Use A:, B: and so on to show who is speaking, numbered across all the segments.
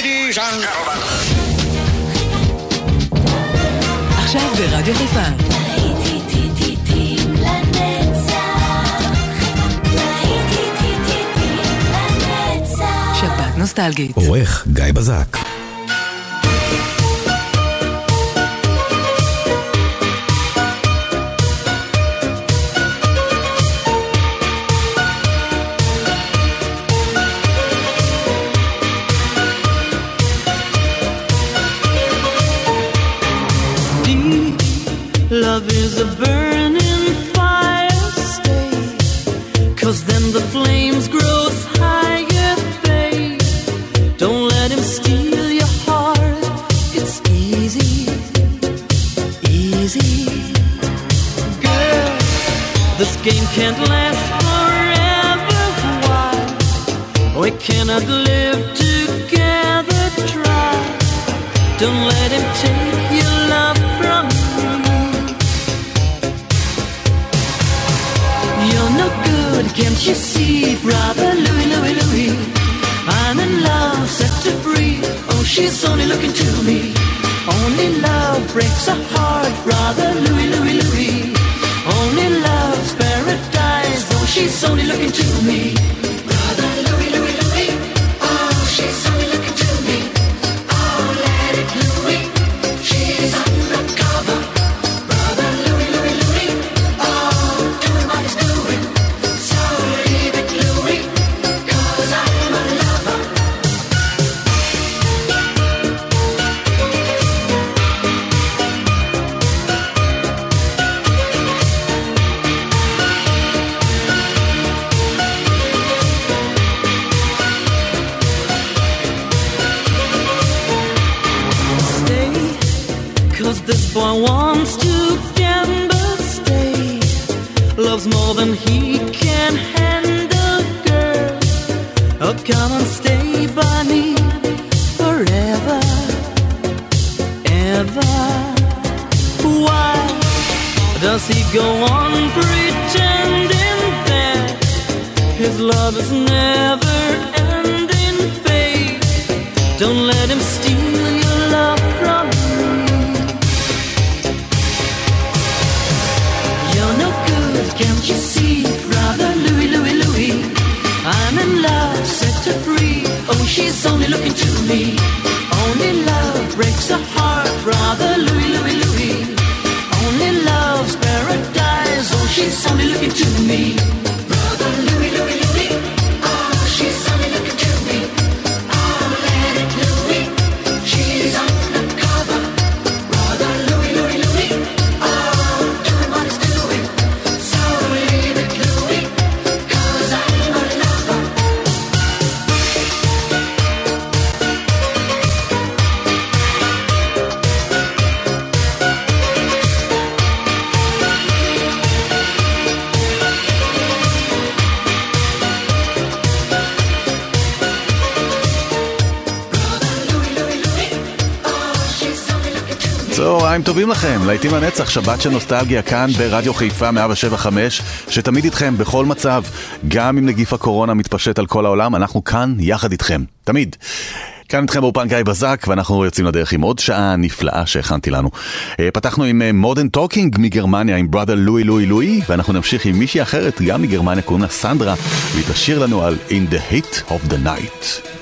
A: ladies and
B: עכשיו ברדיו חיפה. נוסטלגית.
C: עורך גיא בזק. צהריים טובים לכם, להיטים לנצח, שבת של נוסטלגיה כאן ברדיו חיפה 175, שתמיד איתכם בכל מצב, גם אם נגיף הקורונה מתפשט על כל העולם, אנחנו כאן יחד איתכם, תמיד. כאן איתכם באופן גיא בזק, ואנחנו יוצאים לדרך עם עוד שעה נפלאה שהכנתי לנו. אה, פתחנו עם אה, מודרן טוקינג מגרמניה, עם בראדר לואי לואי לואי, ואנחנו נמשיך עם מישהי אחרת, גם מגרמניה, קוראים לה סנדרה, והיא תשאיר לנו על In the Hit of the Night.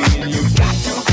A: You. Got to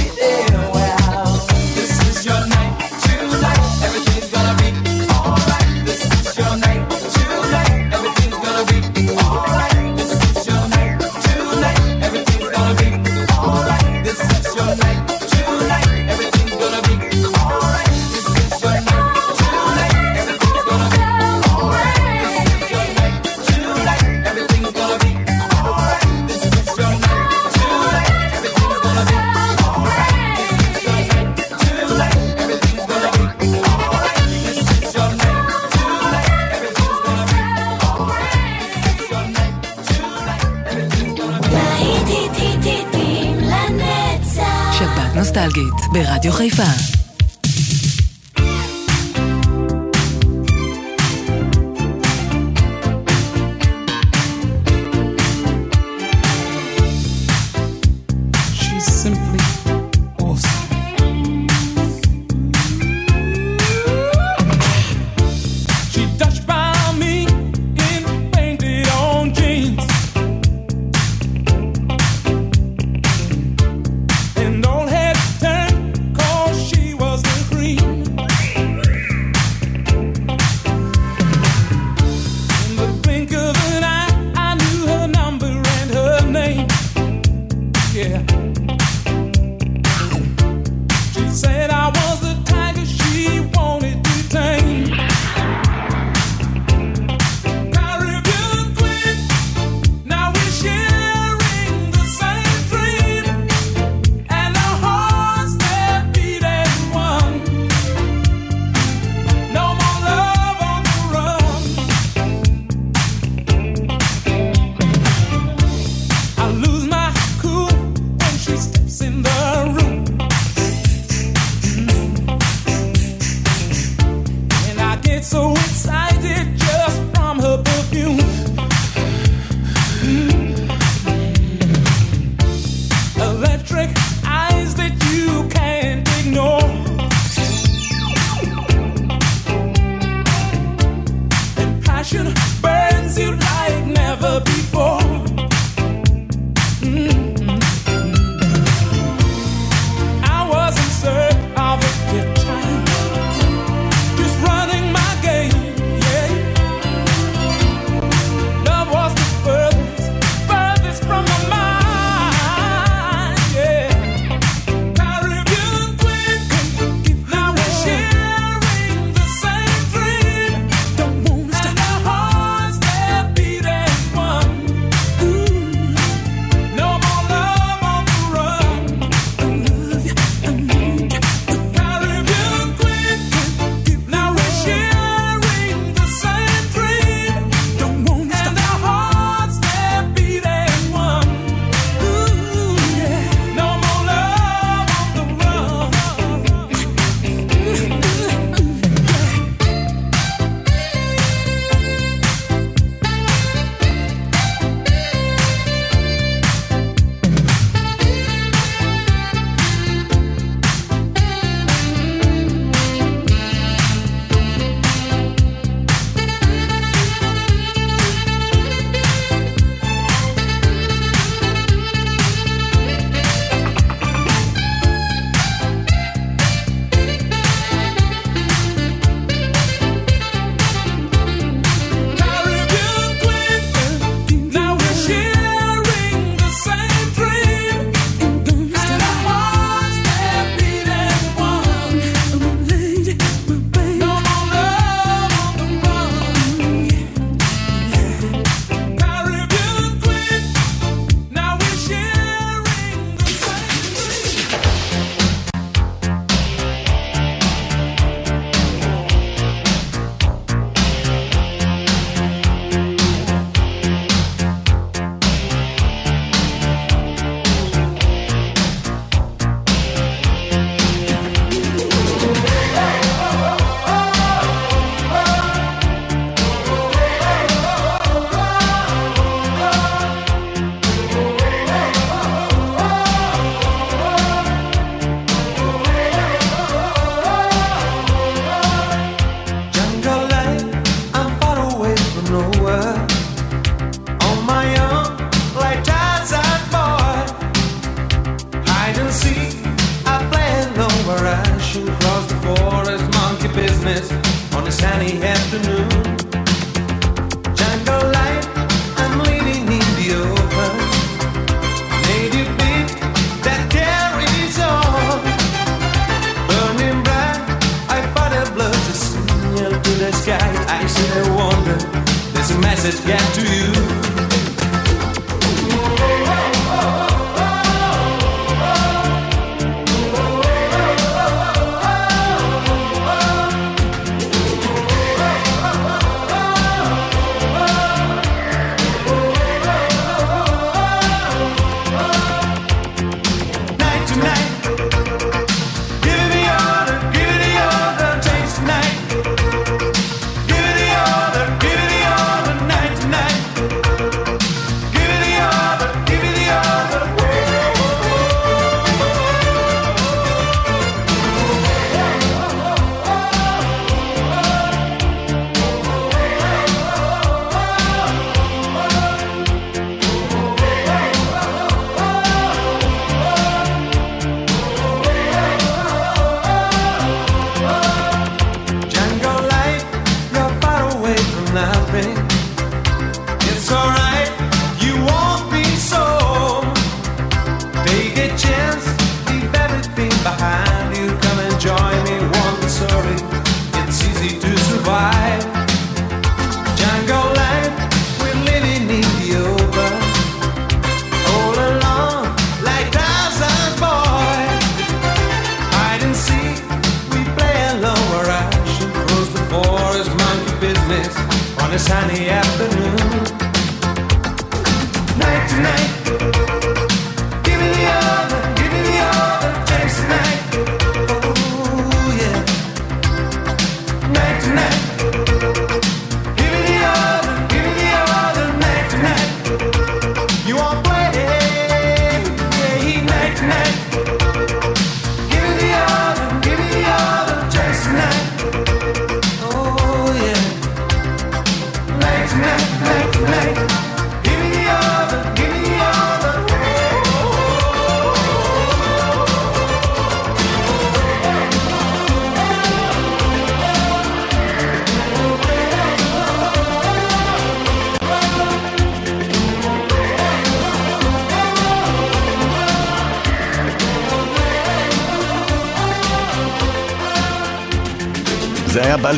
D: message get to you?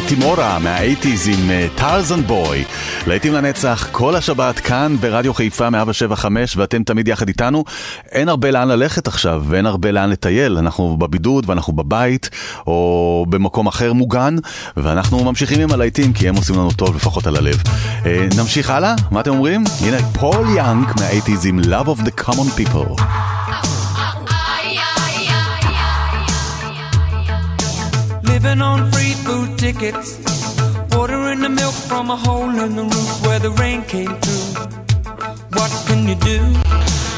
C: בלטימורה מה-80's עם טרזן בוי. להיטים לנצח כל השבת כאן ברדיו חיפה 175 ואתם תמיד יחד איתנו. אין הרבה לאן ללכת עכשיו ואין הרבה לאן לטייל. אנחנו בבידוד ואנחנו בבית או במקום אחר מוגן ואנחנו ממשיכים עם הלהיטים כי הם עושים לנו טוב לפחות על הלב. אה, נמשיך הלאה? מה אתם אומרים? הנה פול יאנג מה-80's עם Love of the Common People.
E: Living on free food tickets. Watering the milk from a hole in the roof where the rain came through. What can you do?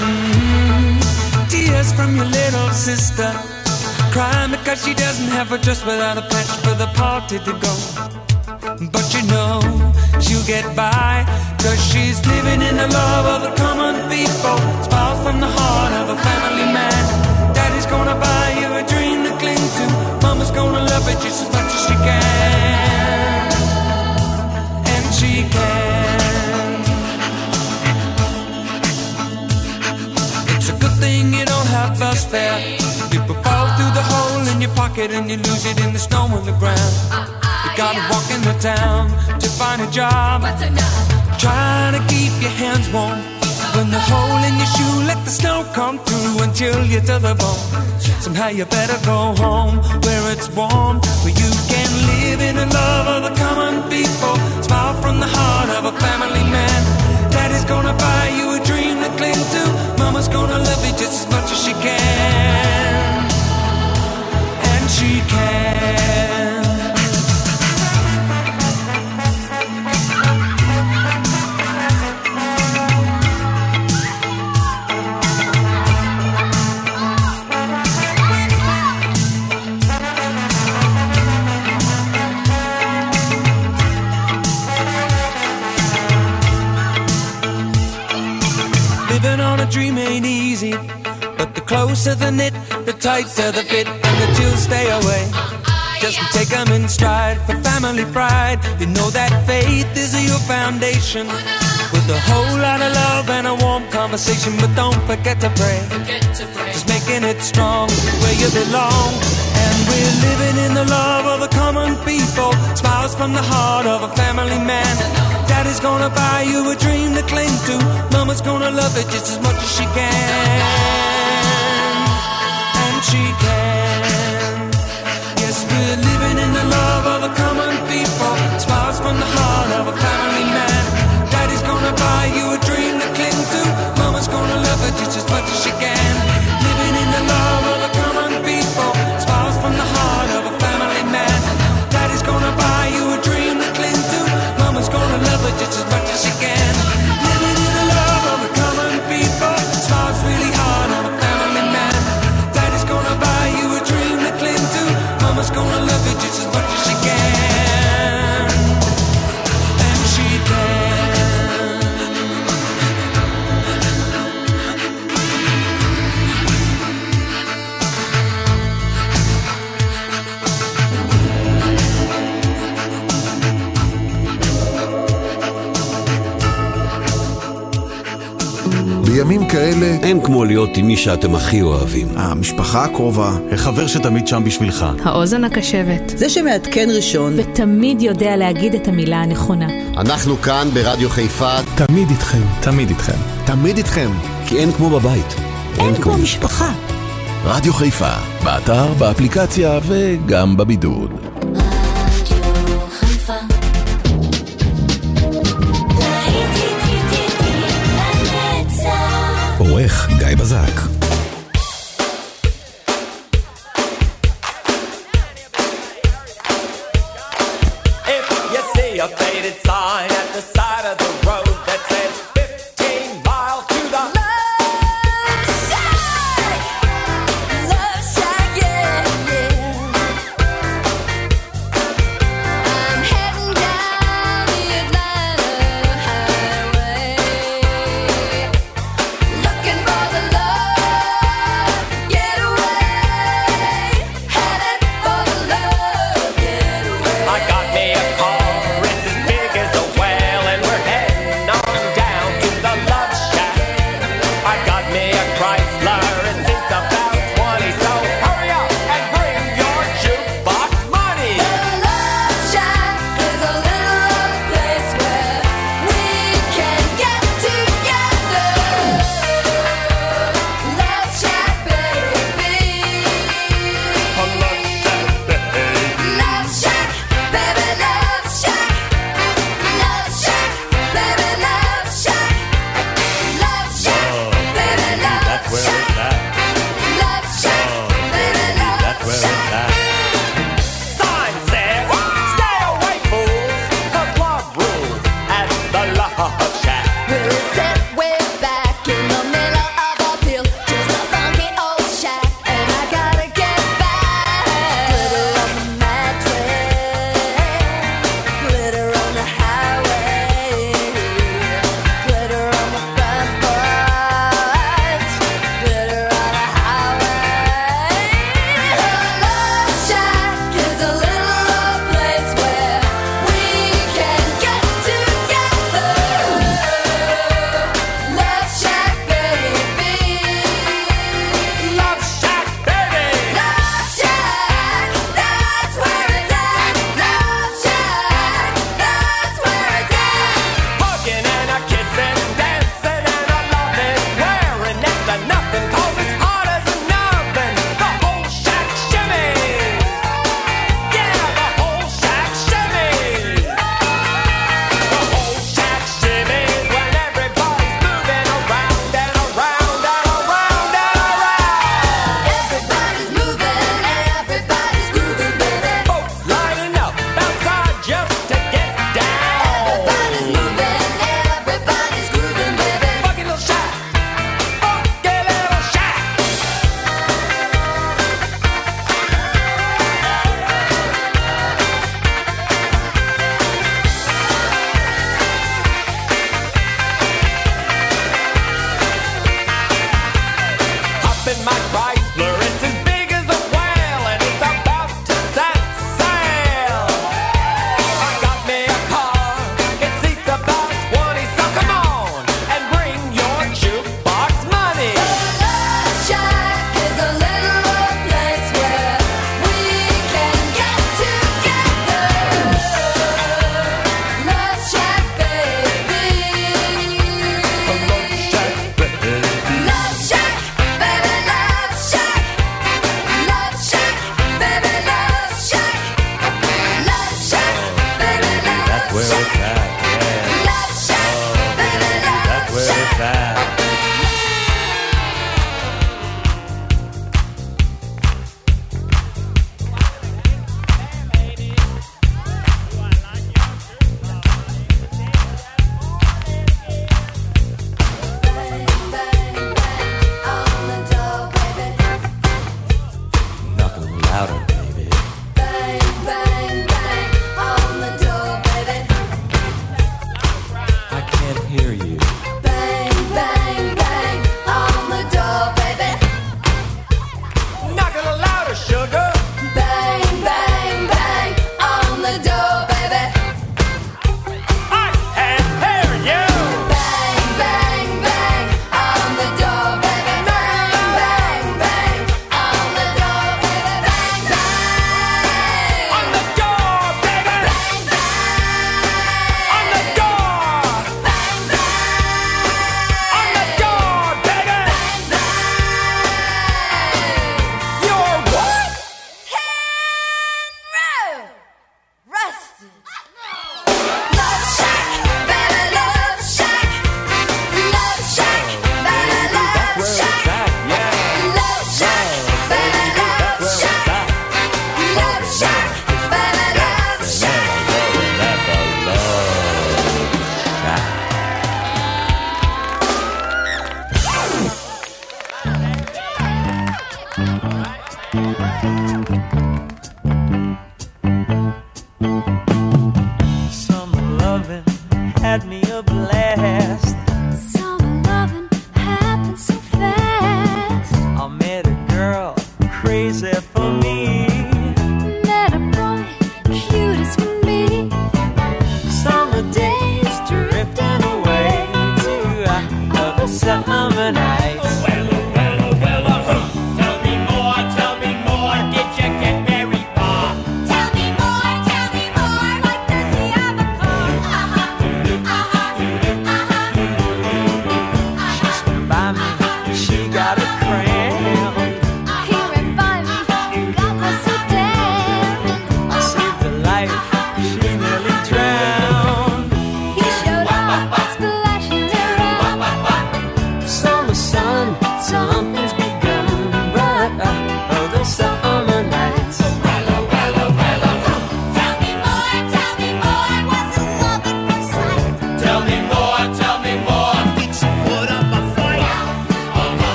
E: Mhm. Tears from your little sister. Crying because she doesn't have a dress without a patch for the party to go. But you know she'll get by Cause she's living in the love of the common people Smiles from the heart of a family man Daddy's gonna buy you a dream to cling to Mama's gonna love it just as much as she can. And she can. It's a good thing you don't have bus fare You could fall through the hole in your pocket And you lose it in the snow on the ground. You gotta walk in the town to find a job. Trying to keep your hands warm When the hole in your shoe let the snow come through And chill you to the bone. Somehow you better go home where it's warm Where you can live in the love of the common people. Smile from the heart of a family man. Daddy's gonna buy you a dream to cling to. Mama's gonna love you just as much as she can. And she can easy, but the closer the knit, the tighter the fit, and the chills stay away. Just take them in stride for family pride. You know that faith is your foundation. With a whole lot of love and a warm conversation, but don't forget to pray. Just making it strong where you belong. And we're living in the love of the common people. Smiles from the heart of a family man. Daddy's gonna buy you a dream to cling to. Mama's gonna love it just as much as she can. And she can. Yes, we're living in the love of the common people. Smiles from the heart of a family man. Daddy's gonna buy you a dream to cling to. Mama's gonna love it just as much as she can.
F: בימים כאלה,
G: אין כמו להיות עם מי שאתם הכי אוהבים.
F: המשפחה הקרובה,
H: החבר שתמיד שם בשבילך.
I: האוזן הקשבת.
J: זה שמעדכן ראשון,
K: ותמיד יודע להגיד את המילה הנכונה.
L: אנחנו כאן ברדיו חיפה,
F: תמיד איתכם.
H: תמיד איתכם.
F: תמיד איתכם.
G: כי אין כמו בבית.
K: אין כמו משפחה.
H: רדיו חיפה, באתר, באפליקציה וגם בבידוד. עורך גיא בזק.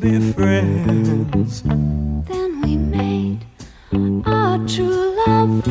A: Be
M: friends.
A: Then we made our true love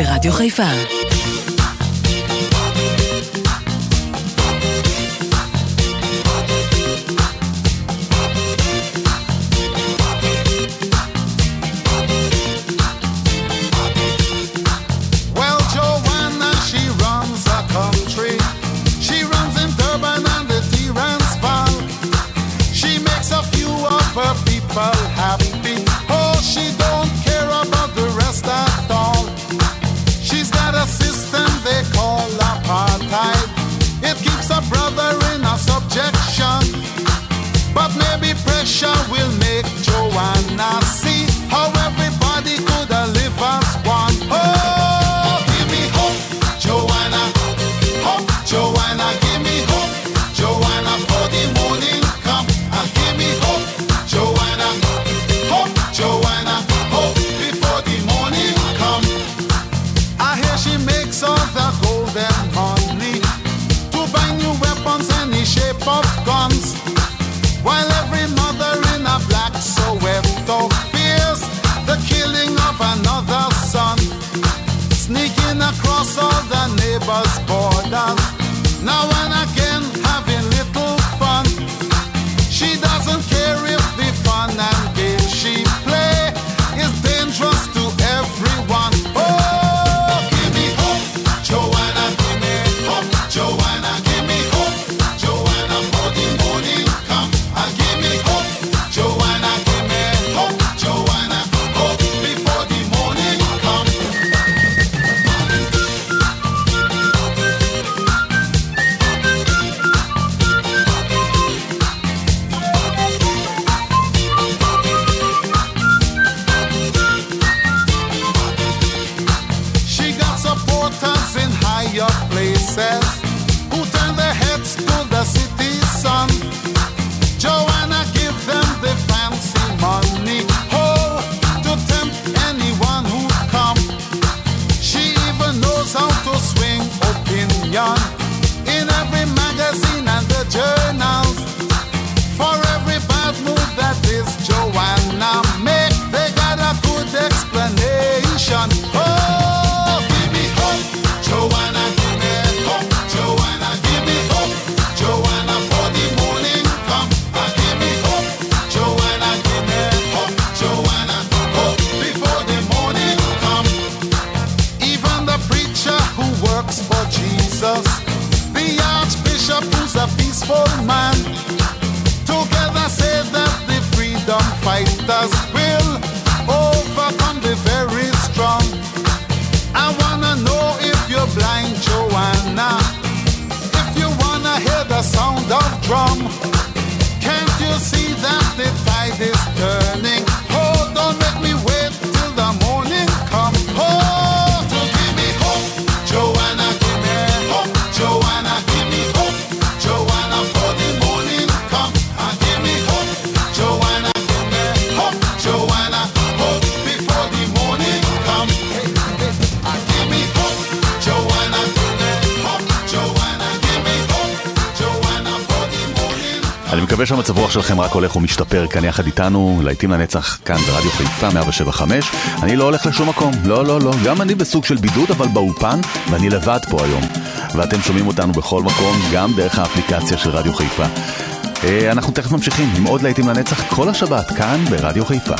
B: ברדיו חיפה.
C: הוא משתפר כאן יחד איתנו, להיטים לנצח כאן ברדיו חיפה 175. אני לא הולך לשום מקום, לא, לא, לא. גם אני בסוג של בידוד, אבל באופן, ואני לבד פה היום. ואתם שומעים אותנו בכל מקום, גם דרך האפליקציה של רדיו חיפה. אה, אנחנו תכף ממשיכים עם עוד להיטים לנצח כל השבת כאן ברדיו חיפה.